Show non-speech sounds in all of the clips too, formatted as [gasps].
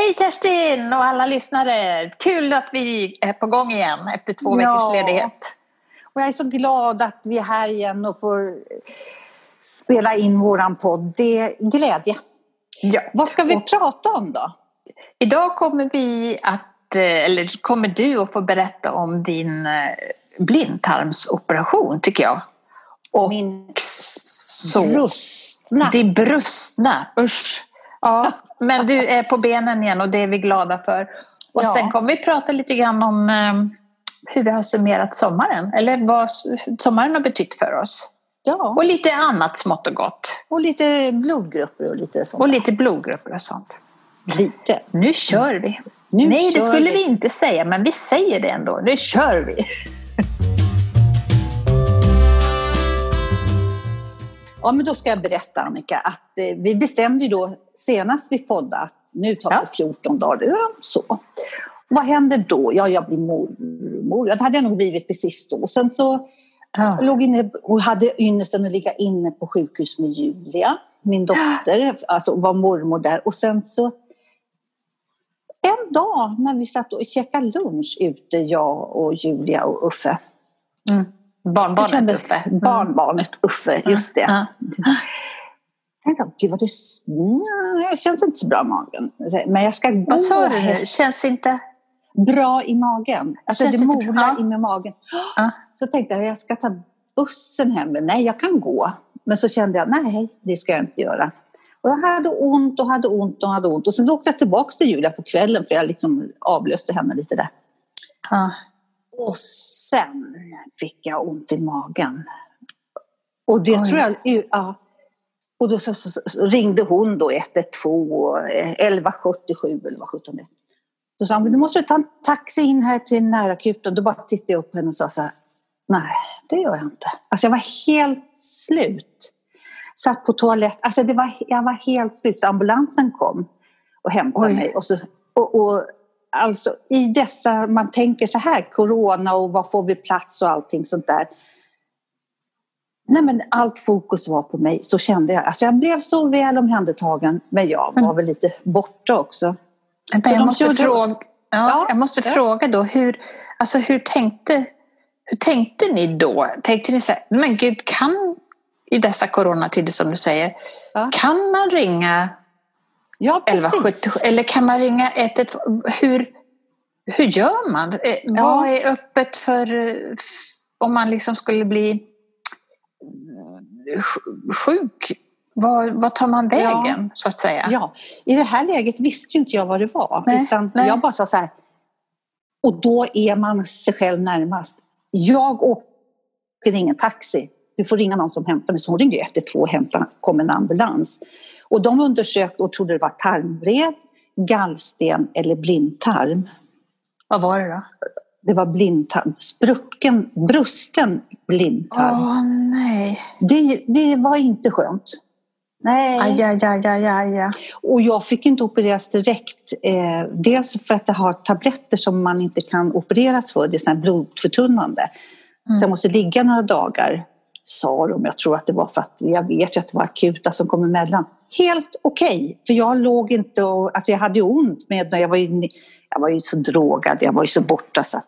Hej Kerstin och alla lyssnare! Kul att vi är på gång igen efter två veckors Ja. ledighet. Och jag är så glad att vi är här igen och får spela in våran podd. Det är glädje. Ja. Vad ska vi Och prata om då? idag kommer vi att, eh, eller kommer du att få berätta om din eh, blindtarmsoperation tycker jag. Och Min så, brustna. det brustna, usch. Ja, men du är på benen igen och det är vi glada för. Och Ja. sen kommer vi prata lite grann om eh, hur vi har summerat sommaren, eller vad sommaren har betytt för oss. Ja, Och lite annat smått och gott. och lite blodgrupper och lite sånt. Och lite blodgrupper och sånt. lite. Nu kör vi! Nu Nej, det kör skulle vi. vi inte säga, men vi säger det ändå. Nu kör vi! Ja, men då ska jag berätta Annika att eh, vi bestämde ju då senast vi poddade att nu tar Ja. det 14 dagar. Ja, så. Vad händer då? Ja, jag blir mormor. Ja, Det hade jag nog blivit precis då. Sen så Jag låg inne och hade ynnesten att ligga inne på sjukhus med Julia, min dotter, alltså var mormor där. Och sen så en dag när vi satt och käkade lunch ute, jag och Julia och Uffe. Mm. Barnbarnet kände- Uffe. Mm. Barnbarnet Uffe, just det. Ja. Jag tänkte, gud vad nej, det känns inte så bra i magen. Men jag ska gå Vad sa du nu? Känns inte... Bra i magen. Alltså Känns det molar Ja. i med magen. Ja. Så tänkte jag, jag ska ta bussen hem. Men nej, jag kan gå. Men så kände jag, nej, det ska jag inte göra. Och jag hade ont och hade ont och hade ont. Och sen åkte jag tillbaka till Julia på kvällen för jag liksom avlöste henne lite där. Ja. Och sen fick jag ont i magen. Och det Oj. tror jag... Ja. Och då så, så, så ringde hon då 112 och eh, 1177 eller vad sjutton det. Då sa hon, du måste ta en taxi in här till närakuten. Då bara tittade jag upp på henne och sa så här, nej det gör jag inte. Alltså jag var helt slut. Satt på toalett, alltså det var, jag var helt slut. Så ambulansen kom och hämtade Oj. mig. Och så, och, och, alltså i dessa, man tänker så här, corona och var får vi plats och allting sånt där. Nej men allt fokus var på mig, så kände jag. Alltså jag blev så väl omhändertagen, men jag var Mm. väl lite borta också. Men jag de måste, fråga, ja, Ja, jag måste ja. fråga då, hur, alltså hur, tänkte, hur tänkte ni då? Tänkte ni så här, men gud, kan i dessa coronatider som du säger, Ja. kan man ringa Ja, precis. 1177 eller kan man ringa 112? Hur, hur gör man? Eh, Vad är öppet för eh, om man liksom skulle bli eh, sj- sjuk? Vad, vad tar man vägen så att säga? Ja, i det här läget visste ju inte jag vad det var. Nej, utan nej. jag bara sa så här, och då är man sig själv närmast. Jag åker ingen taxi. Du får ringa någon som hämtar mig. Så hon ringde ju 112 och hämtade, kom en ambulans. Och de undersökte och trodde det var tarmvred, gallsten eller blindtarm. Vad var det då? Det var blindtarm, sprucken, brusten blindtarm. Åh nej. Det, det var inte skönt. Nej. Aj, aj, aj, aj, aj. Och jag fick inte opereras direkt. Eh, dels för att jag har tabletter som man inte kan opereras för. Det är här blodförtunnande. Mm. Så jag måste ligga några dagar, sa de. Jag tror att det var för att jag vet ju att det var akuta som kom emellan. Helt okej, för jag låg inte och... Alltså jag hade ju ont med jag var ju, jag var ju så drogad, jag var ju så borta så att...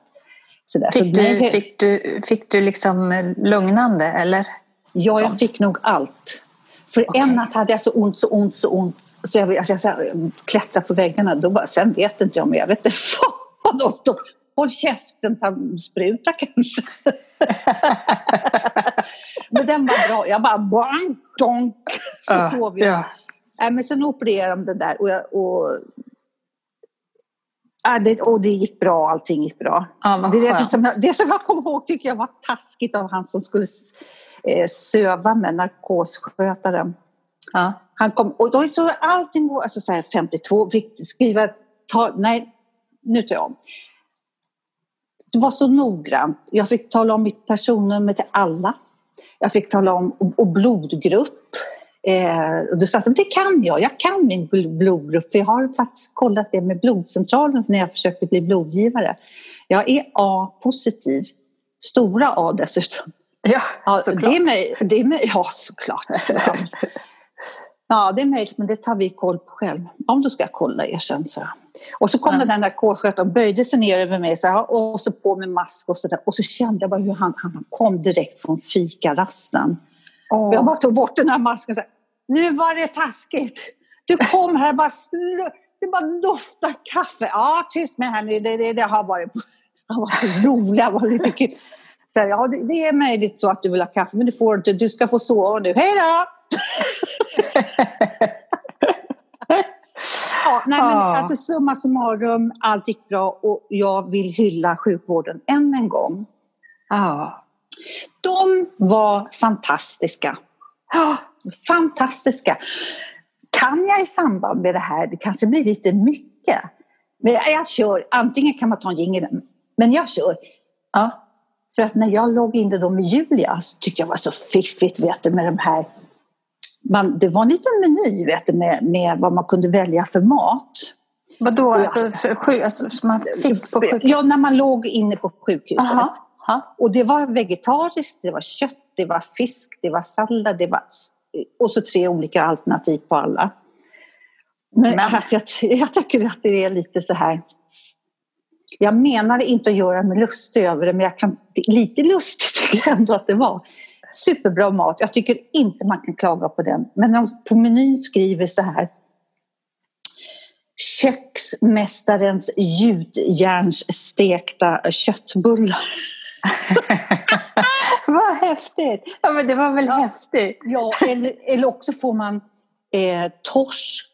Så Fick, du, nej, fick, du, fick du liksom lugnande eller? Ja, jag fick nog allt. För Okej. en natt hade jag så ont, så ont, så ont. Så jag, alltså jag så här, klättrade på väggarna. Då bara, sen vet inte jag, men jag vet inte [laughs] vad de stod. Håll käften, ta spruta kanske. [laughs] men den var bra. Jag bara, boing, donk. Så Ja, sov jag. ja. Nej, men sen opererade de den där och, jag, och, ja, det, och det gick bra, allting gick bra. Ja, Det, det, som jag, det som jag kommer ihåg tycker jag var taskigt av han som skulle eh, söva med narkosskötaren. Ja. Han kom, och då är så allting alltså så här 52, fick skriva, ta, nej, nu tar jag om. Det var så noggrant. Jag fick tala om mitt personnummer till alla. Jag fick tala om och, blodgrupp. Eh, och då sa jag, det kan jag, jag kan min bl- blodgrupp. För jag har faktiskt kollat det med blodcentralen när jag försökte bli blodgivare. Jag är A-positiv. Stora A dessutom. Ja, Ja, såklart. det är mig, det är mig, [laughs] ja såklart. Ja, det är möjligt, men det tar vi koll på själv. Ja, då ska kolla er sen, så. Och så kom mm. den där K-skötaren böjde sig ner över mig så här, och så på med mask och så där. Och så kände jag bara hur han, han kom direkt från fikarasten. Oh. Jag bara tog bort den här masken. Så här, nu var det taskigt. Du kom här bara, det bara doftar kaffe. Ja, tyst med här nu. Det, det, det har varit... Han var så rolig, han var lite kul. Så här, ja, det, det är möjligt så att du vill ha kaffe, men det får du inte. Du ska få sova nu. Hej då! Ja, nej, men alltså summa summarum, allt gick bra och jag vill hylla sjukvården än en gång. Ja. De var fantastiska. Fantastiska. Kan jag i samband med det här, det kanske blir lite mycket, men jag kör, antingen kan man ta en jingel, men jag kör. Ja. För att när jag låg inne då med Julia så tyckte jag var så fiffigt vet du, med de här man, det var en liten meny vet du, med, med vad man kunde välja för mat. Vadå, alltså, för, alltså, man fick på sjukhuset? Ja, när man låg inne på sjukhuset. Aha, aha. Och det var vegetariskt, det var kött, det var fisk, det var sallad, det var... Och så tre olika alternativ på alla. Men, Men. Alltså, jag, [laughs] jag tycker att det är lite så här... Jag menade inte att göra mig lustig över det, men jag kan, lite lustigt [laughs] tycker jag ändå att det var. Superbra mat. Jag tycker inte man kan klaga på den. Men de på menyn skriver så här. Köksmästarens gjutjärnsstekta köttbullar. [laughs] Vad häftigt! Ja, men det var väl ja, häftigt? Ja, eller, eller också får man eh, torsk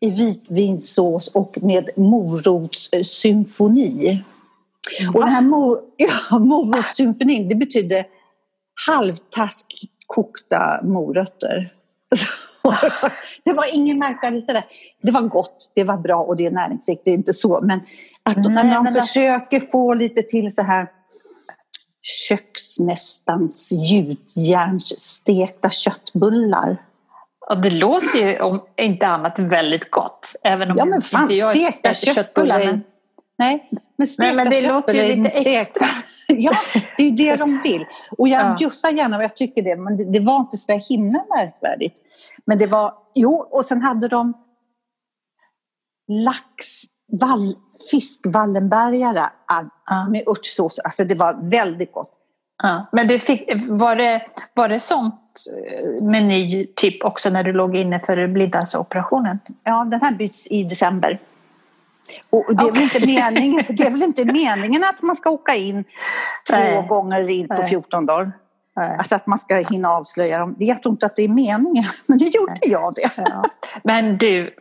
i vitvinsås och med morotssymfoni. Och den här mor [laughs] ja, morotssymfonin, det betyder halvtask kokta morötter. [laughs] det var ingen märkvärdigt sådär. Det var gott, det var bra och det är näringsrikt, det är inte så. Men att Nej, när man försöker få lite till så här köksmästarens gjutjärnsstekta köttbullar. Ja, det låter ju om inte annat väldigt gott. Även om ja, men fan, stekta köttbullar. Men... Nej, men, Nej, men det låter ju lite extra. Ja, det är ju det de vill. Och jag ja. bjussar gärna och jag tycker det, men det, det var inte så himla märkvärdigt. Men det var, jo, och sen hade de lax, vall, fiskvallenbergare ja. med örtsås. Alltså det var väldigt gott. Ja. Men du fick, var, det, var det sånt eh, meny typ också när du låg inne för blindtarmsoperationen? Ja, den här byts i december. Och det, är okay. väl inte meningen, det är väl inte meningen att man ska åka in två Nej. gånger in på 14 dagar? Nej. Alltså att man ska hinna avslöja dem. Jag tror inte att det är meningen, [laughs] men det gjorde Nej. jag det. Ja. Men du,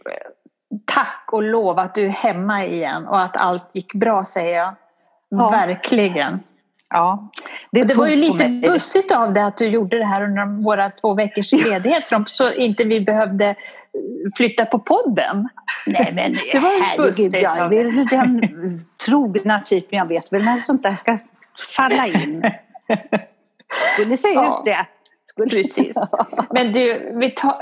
tack och lov att du är hemma igen och att allt gick bra säger jag. Ja. Verkligen. Ja, det, det var ju lite bussigt av dig att du gjorde det här under våra två veckors ledighet så inte vi behövde flytta på podden. Nej men [laughs] det var herregud, jag är väl den trogna typen. Jag vet väl när sånt där ska falla in. [laughs] Skulle se ja. ut det. Skulle... Precis. [laughs] Men du, vi tar,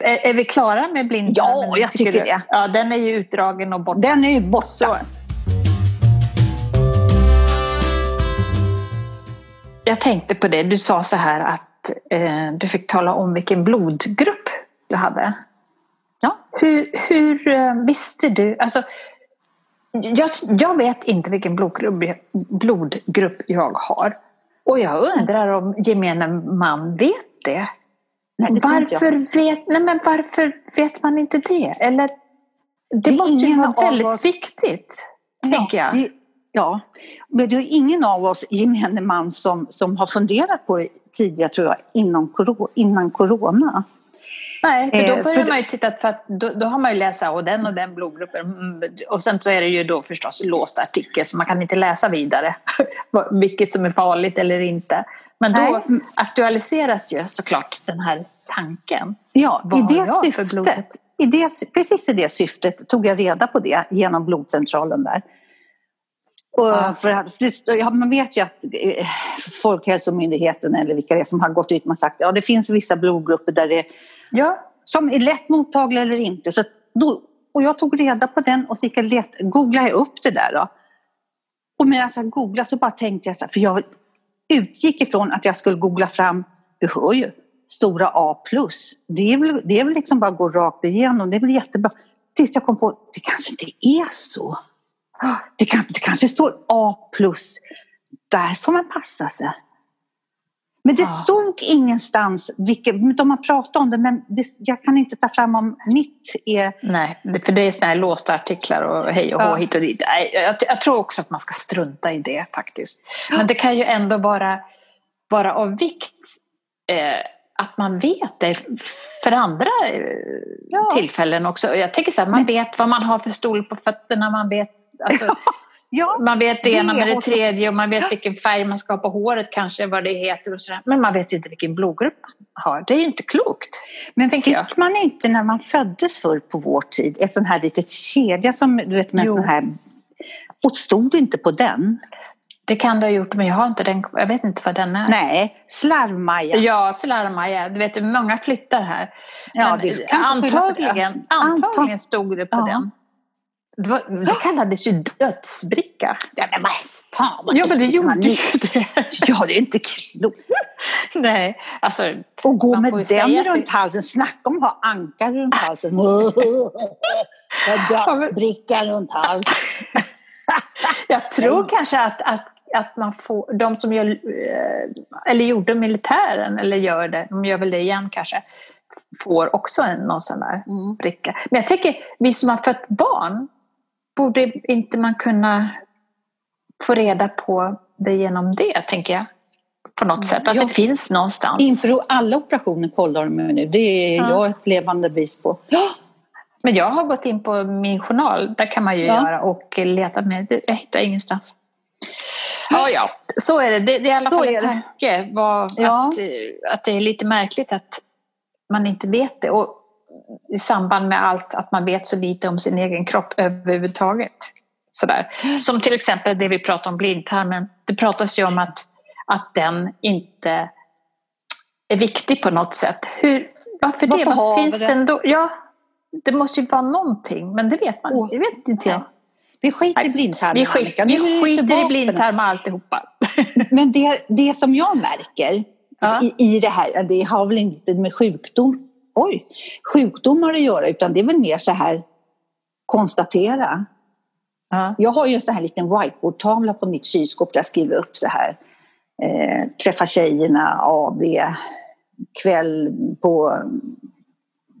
är, är, vi klara med blindtarmen? Ja, jag tycker, tycker det. Ja, den är ju utdragen och borta. Den är ju borta. Så. Jag tänkte på det, du sa så här att eh, du fick tala om vilken blodgrupp du hade. Ja. Hur, hur eh, visste du? Alltså, jag, jag vet inte vilken blodgrupp, blodgrupp jag har. Och jag undrar om gemene man vet det. Nej, det varför, vet, nej, men varför vet man inte det? Eller, det, det måste ju vara väldigt oss... viktigt, ja, tänker jag. Det, ja, men det är ingen av oss gemene man som, som har funderat på det tidigare, tror jag, innan, innan corona. Nej, för då eh, börjar för man ju titta, för att då, då, har man ju läsa och den och den blodgruppen. Mm, och sen så är det ju då förstås låst artikel så man kan inte läsa vidare [laughs] vilket som är farligt eller inte. Men då Nej. aktualiseras ju såklart den här tanken. Ja, i det syftet, i det, precis i det syftet tog jag reda på det genom blodcentralen där. Och för, ja, man vet ju att eh, Folkhälsomyndigheten eller vilka det är som har gått ut och sagt att ja, det finns vissa blodgrupper där det Ja, som är lätt mottagliga eller inte. Så då, och jag tog reda på den och så gick jag let, googlade jag upp det där. Då. Och medan jag googlade så bara tänkte jag så här, för jag utgick ifrån att jag skulle googla fram, du hör ju, stora A+. Det är väl, det är väl liksom bara att gå rakt igenom, det är väl jättebra. Tills jag kom på, det kanske inte är så. Det, kan, det kanske står A+. Där får man passa sig. Men det ja. stod ingenstans, vilket, de har pratat om det, men det, jag kan inte ta fram om mitt är... Nej, för det är sådana här låsta artiklar och hej och hå ja. hit och dit. Jag, jag, tror också att man ska strunta i det faktiskt. Men det kan ju ändå vara, vara av vikt eh, att man vet det för andra eh, ja. tillfällen också. Jag tänker så här, man vet vad man har för stol på fötterna, man vet alltså, [laughs] Ja, man vet det ena med det tredje och man vet vilken färg man ska ha på håret kanske, vad det heter och sådär. Men man vet inte vilken blodgrupp man har. Det är ju inte klokt. Men fick jag. man inte när man föddes förr på vår tid ett sånt här litet kedja som du vet med jo. sån här... Och stod inte på den? Det kan det ha gjort, men jag har inte den. Jag vet inte vad den är. Nej, slarvmaja. Ja, slarvmaja. Du vet, många flyttar här. Ja, det antagligen, antagligen stod det på ja. den. Det, var, det kallades ju dödsbricka. Ja, men vad fan vad Ja, men det gjorde ju det. Ja, det är inte klokt. Nej, alltså. Och gå med den runt det... halsen. Snacka om att ha ankar runt [laughs] halsen. dödsbricka runt halsen. [laughs] Jag tror kanske att, att, att man får, de som gör, eh, eller gjorde militären, eller gör det, de gör väl det igen kanske, får också en, någon sån där mm. bricka. Men jag tänker, vi som har fött barn, borde inte man kunna få reda på det genom det, tänker jag? På något sätt, att ja. det finns någonstans. Inför alla operationer kollar de nu. Det är ja. jag ett levande bevis på. Men jag har gått in på min journal, där kan man ju ja. göra och leta med, jag hittar ingenstans. Ja, ja, så är det. Det, det är i alla fall en tanke. Var, ja. att, att det är lite märkligt att man inte vet det. Och i samband med allt att man vet så lite om sin egen kropp överhuvudtaget. Sådär. Som till exempel det vi pratade om blindtarmen. Det pratas ju om att, att den inte är viktig på något sätt. Hur, varför, varför det? Vad finns den då? Ja, det måste ju vara någonting, men det vet man oh. Det vet inte jag. Vi skiter i blindtarmen. Vi, skit, vi skiter i blindtarmen alltihopa. [laughs] Men det, det som jag märker ja. i, i det här, det har väl inte med sjukdom oj, sjukdomar att göra utan det är väl mer så här konstatera. Ja. Jag har just en här liten whiteboardtavla på mitt kylskåp där jag skriver upp så här. Eh, träffa tjejerna, AB, kväll på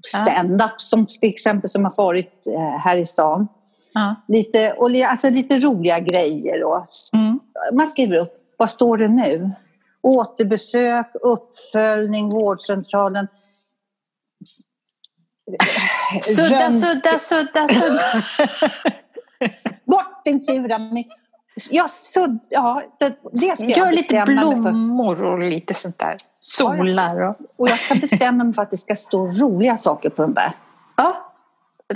stand-up som till exempel som har varit eh, här i stan. Ja. Lite, och, alltså, lite roliga grejer. Och, mm. Man skriver upp, vad står det nu? Återbesök, uppföljning, vårdcentralen. Sudda, sudda, sudda, sudda. [laughs] Bort din sura Ja, sudd, ja, det, det ska Gör lite blommor och lite sånt där. Solar. Och... och jag ska bestämma mig för att det ska stå roliga saker på den där. Ja,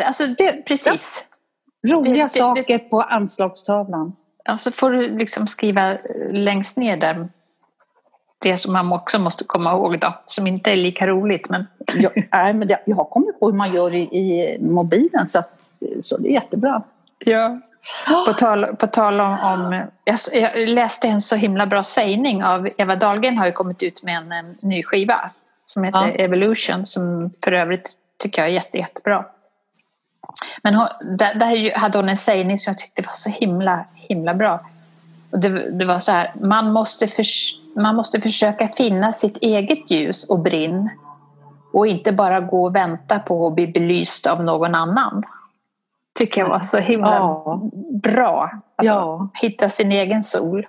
alltså det, precis. Roliga det, det, saker på anslagstavlan. Ja, så får du liksom skriva längst ner där det som man också måste komma ihåg då, som inte är lika roligt. Men... Ja, nej, men jag har kommit på hur man gör i, i mobilen så, att, så det är jättebra. Ja. På tal, på tal om, om jag, jag, läste en så himla bra sägning av Eva Dahlgren har ju kommit ut med en, en ny skiva som heter ja. Evolution som för övrigt tycker jag är jätte, jättebra. Men hon, där, där hade hon en sägning som jag tyckte var så himla, himla bra. Och det, det var så här, man måste förstå man måste försöka finna sitt eget ljus och brinn och inte bara gå och vänta på att bli belyst av någon annan. Tycker jag var så himla ja. bra. Att ja. hitta sin egen sol.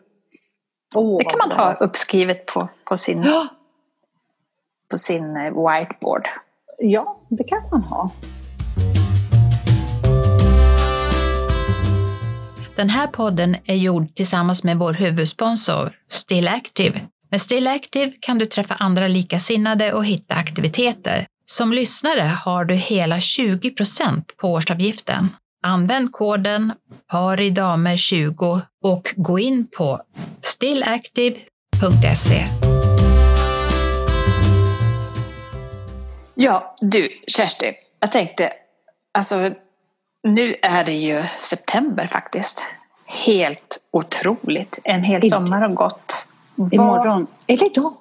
Oh, det kan man bra. ha uppskrivet på, på, sin, ja. på sin eh, whiteboard. Ja, det kan man ha. Den här podden är gjord tillsammans med vår huvudsponsor Still Active. Med Still Active kan du träffa andra likasinnade och hitta aktiviteter. Som lyssnare har du hela 20% på årsavgiften. Använd koden paridamer20 och gå in på stillactive.se. Ja, du Kersti, jag tänkte, alltså nu är det ju september faktiskt. Helt otroligt. En hel I, sommar har gått. Imorgon. Eller idag.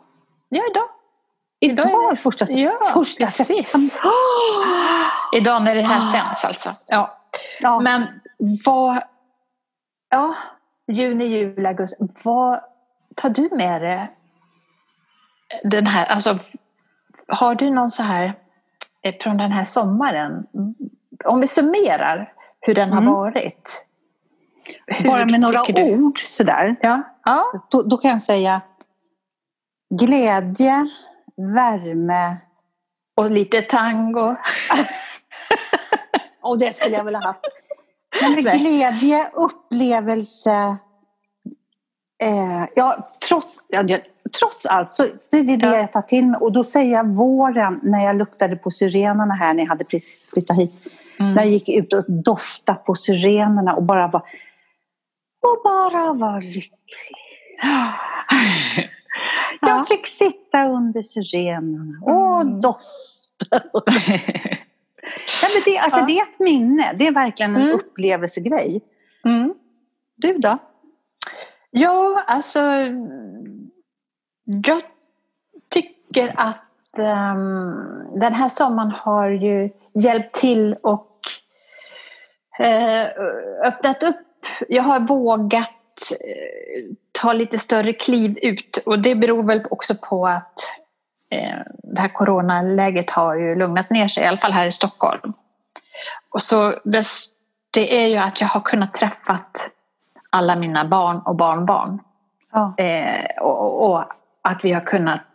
Ja, idag. Idag är det första, ja, första september. Oh! [gasps] Idag när det här oh! sänds alltså. Ja. ja. Men vad... Ja, juni, juli, augusti. Vad tar du med dig? Den här, alltså, har du någon så här eh, från den här sommaren? Om vi summerar hur den har mm. varit. Bara med några ord sådär. Ja. Ja. Då, då kan jag säga glädje, värme. Och lite tango. [laughs] och det skulle jag vilja haft. Men med glädje, upplevelse. Eh, ja, trots, ja, trots allt så, så är det det ja. jag tar till mig. Och då säger jag våren när jag luktade på syrenerna här när jag hade precis flyttat hit. Mm. När jag gick ut och doftade på syrenerna och bara var, och bara var lycklig. Jag fick sitta under syrenerna och mm. [laughs] dofta. ja, men det, alltså, ja. det är ett minne. Det är verkligen en mm. upplevelsegrej. Mm. Du då? Ja, alltså jag tycker att um, den här sommaren har ju hjälpt till och uh, öppnat upp. Jag har vågat uh, ta lite större kliv ut och det beror väl också på att uh, det här coronaläget har ju lugnat ner sig, i alla fall här i Stockholm. Och så det, är ju att jag har kunnat träffat alla mina barn och barnbarn. Ja. Eh, och, och, att vi har kunnat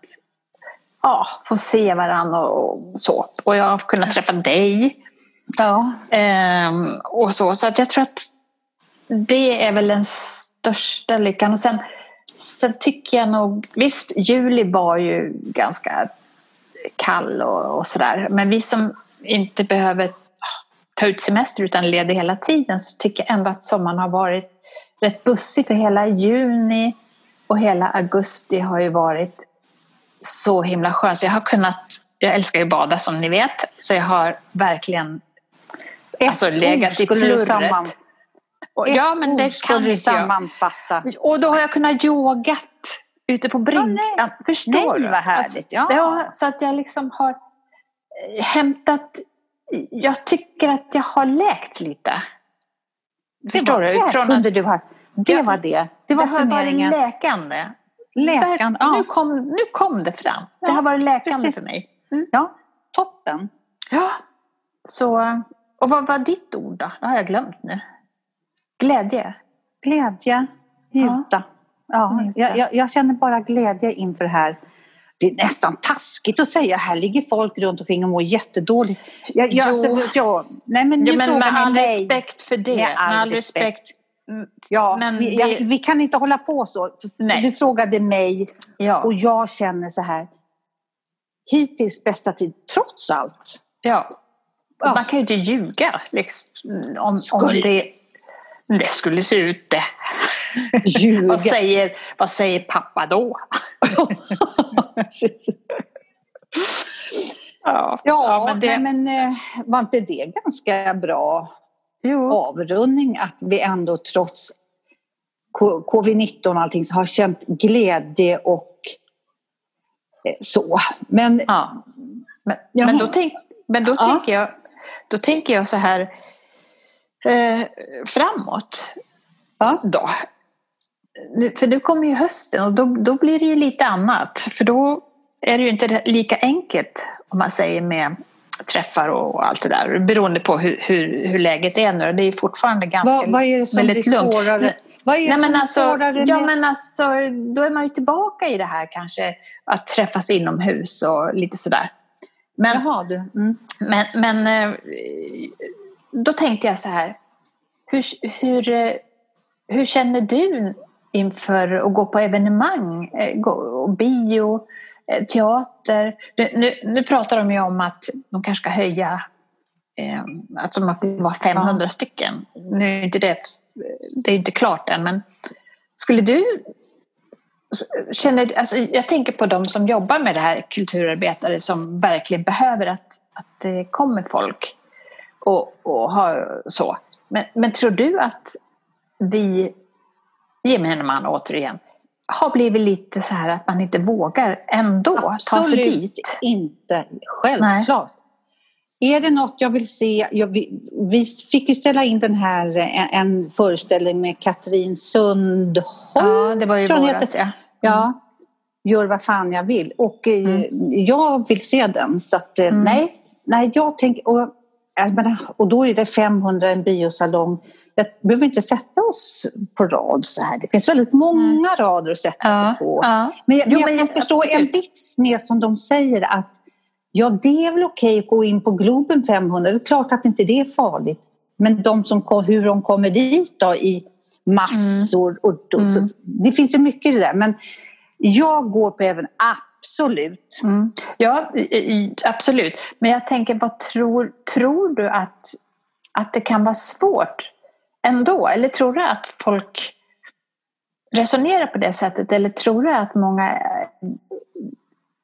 ja, få se varandra och så. Och jag har kunnat träffa dig. Ja. Ehm, och så. Så att jag tror att det är väl den största lyckan. Och sen, sen tycker jag nog, visst juli var ju ganska kall och, och sådär. Men vi som inte behöver ta ut semester utan leder hela tiden så tycker jag ändå att sommaren har varit rätt bussig för hela juni och hela augusti har ju varit så himla skönt. Så jag har kunnat, jag älskar ju bada som ni vet, så jag har verkligen Ett alltså, legat i plurret. Och, ja, men det kan du sammanfatta. Och då har jag kunnat yogat ute på bryggan. Ja, Förstår nej, du? vad härligt. Alltså, ja. ja. så att jag liksom har eh, hämtat... Jag tycker att jag har läkt lite. Förstår det var du? Från kunde du ha det var det. Det var det har varit läkande. Läkande, ja. nu, kom, nu kom det fram. Ja, det har varit läkande precis. för mig. Mm. Ja, toppen. Ja. Så, och vad var ditt ord då? Det har jag glömt nu. Glädje? Glädje, njuta. Ja. ja jag, jag, känner bara glädje inför det här. Det är nästan taskigt att säga, här ligger folk runt omkring och mår jättedåligt. Jag, jag, jo. Alltså, jag, nej, men jo, men med all respekt för det. Med all, med all respekt. respekt Mm, ja, men vi, det... vi, kan inte hålla på så. Nej. Du frågade mig ja. och jag känner så här. Hittills bästa tid, trots allt. Ja. ja. Man kan ju inte ljuga liksom, om, skulle... om det, det skulle se ut det. vad, säger, vad säger pappa då? ja, ja, men, det... nej, men eh, var inte det ganska bra jo. avrundning att vi ändå trots covid-19 och allting har känt glädje och eh, så. Men, ja. men, men, då, tänk, men då, ja. tänker jag, då tänker jag så här eh, framåt. Ja. Då. För nu kommer ju hösten och då, då blir det ju lite annat. För då är det ju inte lika enkelt om man säger med träffar och allt det där. Beroende på hur, hur, hur läget är nu. Det är fortfarande ganska vad, vad är det som blir svårare? Vad är det Nej, som men alltså, svårare ja, men alltså, då är man ju tillbaka i det här kanske att träffas inomhus och lite sådär. Men, Jaha, du. Mm. men, men eh, då tänkte jag så här. Hur, hur, eh, hur känner du inför att gå på evenemang eh, bio? Eh, teater. Nu, nu pratar de ju om att de kanske ska höja, eh, alltså man får vara 500 ja. stycken. Nu är inte det, det är inte klart än, men skulle du Känner, alltså jag tänker på de som jobbar med det här, kulturarbetare som verkligen behöver att, att det kommer folk och, och har så. Men, men tror du att vi, gemene man återigen, har blivit lite så här att man inte vågar ändå Absolut ta sig dit? inte. Självklart. Nej. Är det något jag vill se? Jag, vi, vi, fick ju ställa in den här, en, en föreställning med Katrin Sundholm. Ja, det var ju våras, ja. Ja, gör vad fan jag vill. Och eh, mm. jag vill se den. Så att, eh, mm. nej, nej, jag tänker... Och, och då är det 500 en biosalong. Jag behöver inte sätta oss på rad så här. Det finns väldigt många mm. rader att sätta ja, sig på. Ja. Men, jag, jo, men jag kan förstå absolut. en vits med som de säger att ja, det är väl okej att gå in på Globen 500. Det är klart att inte det är farligt. Men de som, hur de kommer dit då i massor. Mm. Och, och, mm. det finns ju mycket i det där. Men jag går på även absolut. Mm. Ja, absolut. Men jag tänker, vad tror, tror du att, att det kan vara svårt ändå? Eller tror du att folk resonerar på det sättet? Eller tror du att många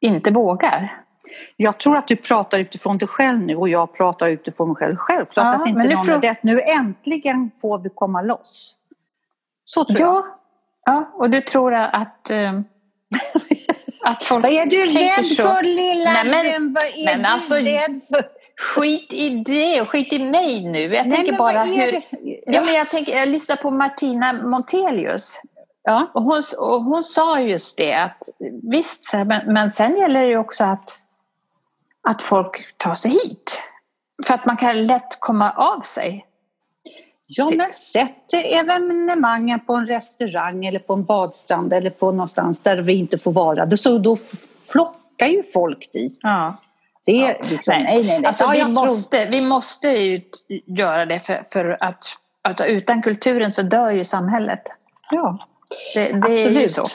inte vågar? Jag tror att du pratar utifrån dig själv nu och jag pratar utifrån mig själv. Självklart ja, att inte någon frå... är rätt. Nu äntligen får vi komma loss. Så tror ja. jag. Ja, och du tror att um [laughs] att folk Vad är du rädd så. för lilla nej, men, Vad är men du alltså, rädd för? Skit i det och skit i mig nu. Jag nej, tänker bara hur... Ja. ja. men jag, tänker, jag lyssnar på Martina Montelius. Ja. Och, hon, och hon sa just det att visst, men, men sen gäller det ju också att, att folk tar sig hit. För att man kan lätt komma av sig. Ja, men sätt evenemangen på en restaurang eller på en badstrand eller på någonstans där vi inte får vara. Så då flockar ju folk dit. Ja. Det är ja. liksom, nej, nej, nej. Alltså, ja, vi, måste, vi måste ju göra det för, för att alltså, utan kulturen så dör ju samhället. Ja, det, det Absolut. är ju så.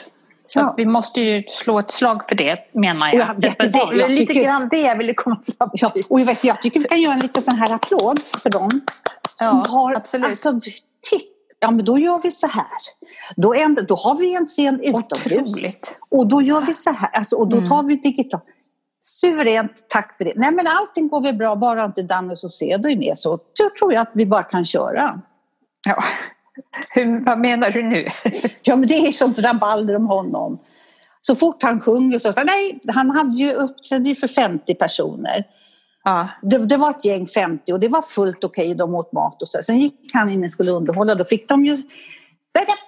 Så ja. vi måste ju slå ett slag för det menar jag. jag det, det, det lite tycker, grann det jag ville komma fram till. Ja, och jag, vet, jag tycker vi kan göra en liten sån här applåd för dem Ja, har, absolut. Alltså, titt, ja men då gör vi så här. Då, ändå, då har vi en scen utomhus. Otroligt. Och då gör vi så här. Alltså, och då mm. tar vi digitalt. Suveränt, tack för det. Nej men allting går väl bra, bara inte Danne Saucedo är med så då tror jag att vi bara kan köra. Ja. Hur, vad menar du nu? [laughs] ja men det är sånt rabalder om honom. Så fort han sjunger så, så nej, han hade ju uppträdde för 50 personer. Ja. Det, det, var ett gäng 50 och det var fullt okej, okay, de åt mat och så. Sen gick han in och skulle underhålla, då fick de ju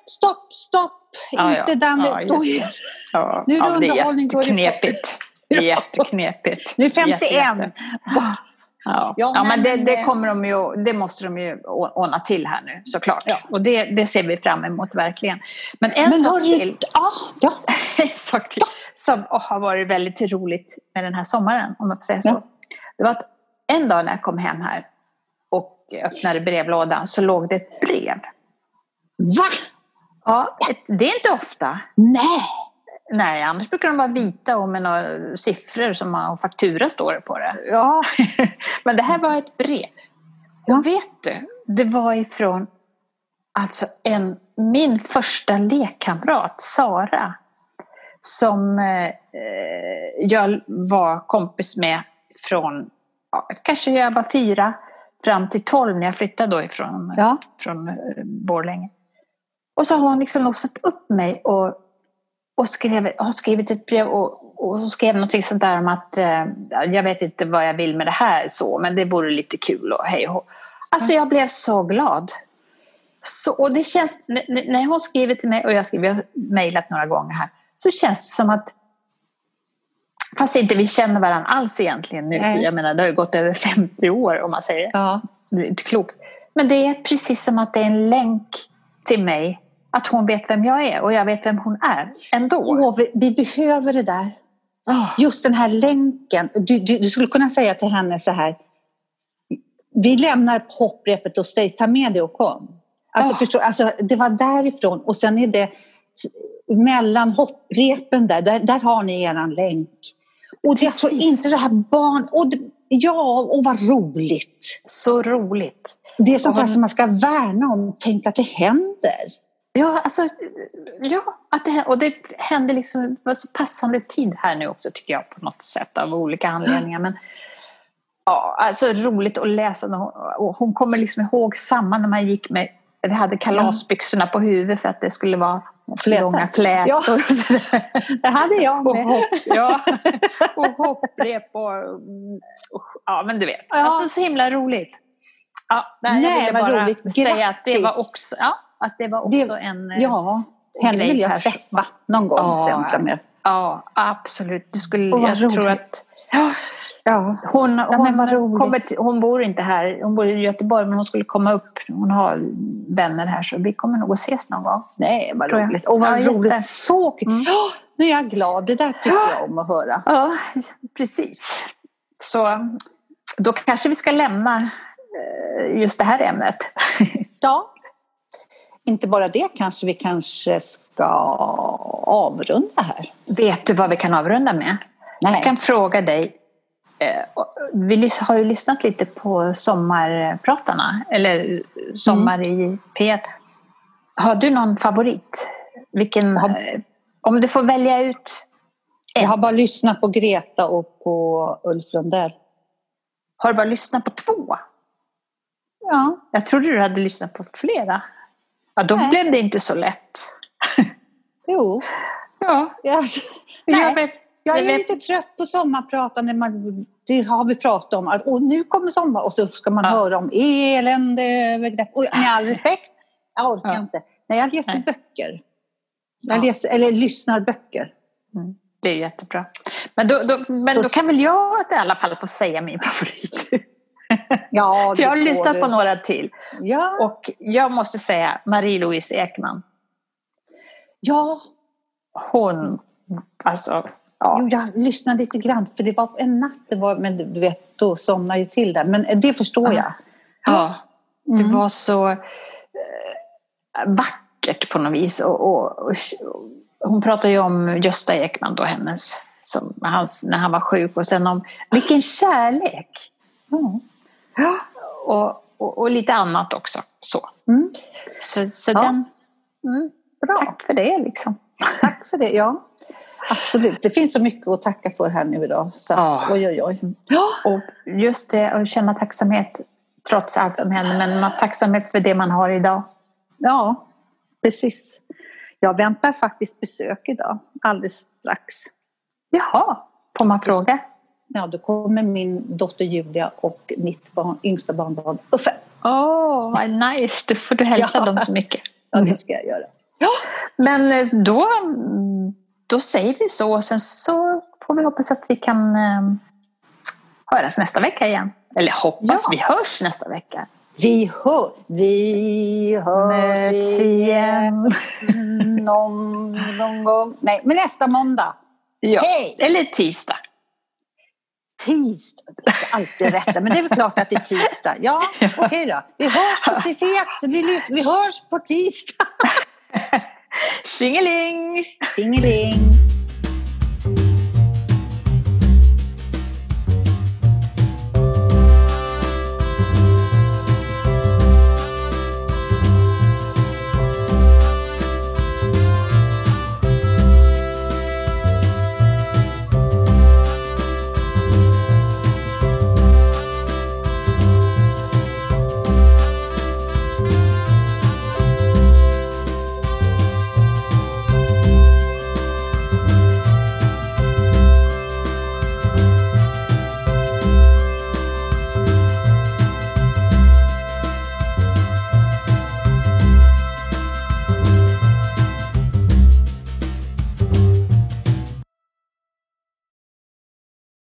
Stopp, stopp! Ja, inte ja. den... Ja, ja. Nu är det ja, underhållning. Det är jätteknepigt. Det är jätteknepigt. Nu är 51. Ja. Ja, men det, det, kommer de ju, det måste de ju ordna till här nu såklart. Ja. Och det, det ser vi fram emot verkligen. Men en men sak till, ah, ja. [laughs] en sak till som har varit väldigt roligt med den här sommaren, om man får säga så. Det var att en dag när jag kom hem här och öppnade brevlådan så låg det ett brev. Va? Ja, ett, det är inte ofta. Nej. Nej, annars brukar de vara vita och med några siffror som har faktura står det på det. Ja. [laughs] Men det här var ett brev. Ja. Och vet du, det var ifrån alltså en, min första lekkamrat, Sara, som eh, jag var kompis med från, ja, kanske jag var fyra, fram till tolv när jag flyttade då ifrån ja. från eh, Borlänge. Och så har hon liksom låsat upp mig och, och skrev, har skrivit ett brev och, och skrev någonting sånt där om att eh, jag vet inte vad jag vill med det här så, men det vore lite kul och hej och Alltså jag blev så glad. Så, och det känns, när hon skriver till mig, och jag har mejlat några gånger här, så känns det som att Fast inte vi känner varandra alls egentligen nu. Nej. Jag menar, det har ju gått över 50 år om man säger ja. det. är inte klokt. Men det är precis som att det är en länk till mig. Att hon vet vem jag är och jag vet vem hon är ändå. Åh, vi, vi behöver det där. Oh. Just den här länken. Du, du, du, skulle kunna säga till henne så här. Vi lämnar hopprepet hos dig, ta med det och kom. Alltså, oh. förstå, alltså, det var därifrån och sen är det mellan hopprepen där, där, där har ni eran länk. Och det är inte det här barn... Och det, ja, och vad roligt! Så roligt! Det är sånt här som man ska värna om. Tänk att det händer. Ja, alltså, ja att det, och det händer liksom på så passande tid här nu också tycker jag på något sätt av olika anledningar. Men, ja, alltså roligt att läsa. Och hon kommer liksom ihåg samma när man gick med, vi hade kalasbyxorna på huvudet för att det skulle vara Flätor. långa flätor. Ja. och sådär. Det hade jag Och med. hopp, ja. [laughs] och hopprep och, och... Ja, men du vet. Ja. Alltså så himla roligt. Ja, nej, jag Nej, ville vad bara roligt. säga att det var också, ja, att det var också Det- en... eh, Ja, henne vill jag träffa någon gång Ja. sen framöver. Ja, absolut. Du skulle, Och jag tror roligt. att... Ja, Ja. hon, men hon, kommer till, hon bor inte här, hon bor i Göteborg, men hon skulle komma upp. Hon har vänner här, så vi kommer nog att ses någon gång. Nej, vad Tror roligt. Och vad Ja, roligt. Så kul. Mm. Ja, nu är jag glad. Det där tycker jag om att höra. Ja, precis. Så då kanske vi ska lämna eh, just det här ämnet. [laughs] Ja. Inte bara det, kanske vi kanske ska avrunda här. Vet du vad vi kan avrunda med? Nej. Jag kan fråga dig. Eh, Vi har ju lyssnat lite på sommarpratarna, eller Sommar i P1. Har du någon favorit? Vilken, eh, om du får välja ut Jag har bara lyssnat på Greta och på Ulf Lundell. Har du bara lyssnat på två? Ja. Jag trodde du hade lyssnat på flera. Ja, då Nej. blev det inte så lätt. [laughs] Jo. Ja, Jag, jag vet. Jag är lite trött på sommarpratande. Man, det har vi pratat om. Och nu kommer sommar och så ska man Ja. höra om elände. Och med all respekt, jag orkar Ja. inte. När jag läser Nej. böcker, jag Ja. läser, eller lyssnar böcker. Mm, Det är jättebra. Men då, då, men då kan väl jag i alla fall få säga min favorit. Ja, [laughs] För jag har lyssnat du. på några till. Ja, Och jag måste säga Marie-Louise Ekman. ja. Hon, alltså, ja. Jo, jag lyssnade lite grann för det var en natt, det var, men du vet, då somnade jag till där. Men det förstår jag. ja. Det Mm. var så eh, vackert på något vis. Och, och, och, hon pratade ju om Gösta Ekman då, hennes, som, hans, när han var sjuk. Och sen om vilken kärlek! Ja. Och, och, och lite annat också. Så, Mm. så, så Ja. den... Mm, Bra. tack för det liksom. Tack för det. Ja, absolut. Det finns så mycket att tacka för här nu idag. Så Ja. oj, oj, oj. Och just det, att känna tacksamhet trots allt som händer. Men tacksamhet för det man har idag. Ja, precis. Jag väntar faktiskt besök idag, alldeles strax. Jaha, får man fråga? Ja, då kommer min dotter Julia och mitt barn, yngsta barnbarn Uffe. Åh, vad nice. Då får du hälsa Ja. dem så mycket. Ja, det ska jag göra. Men eh, då, då säger vi så. Och sen så får vi hoppas att vi kan eh, höras nästa vecka igen. Eller hoppas, Ja. vi hörs nästa vecka. Vi hör, vi hörs Möts igen. någon, någon gång. Nej, men nästa måndag. Ja. Hej! Eller tisdag. Tisdag. Jag ska alltid rätta, men det är väl klart att det är tisdag. Ja, [laughs] okej då. Vi hörs på ses, vi hörs på tisdag. [laughs] 行一零，行一零。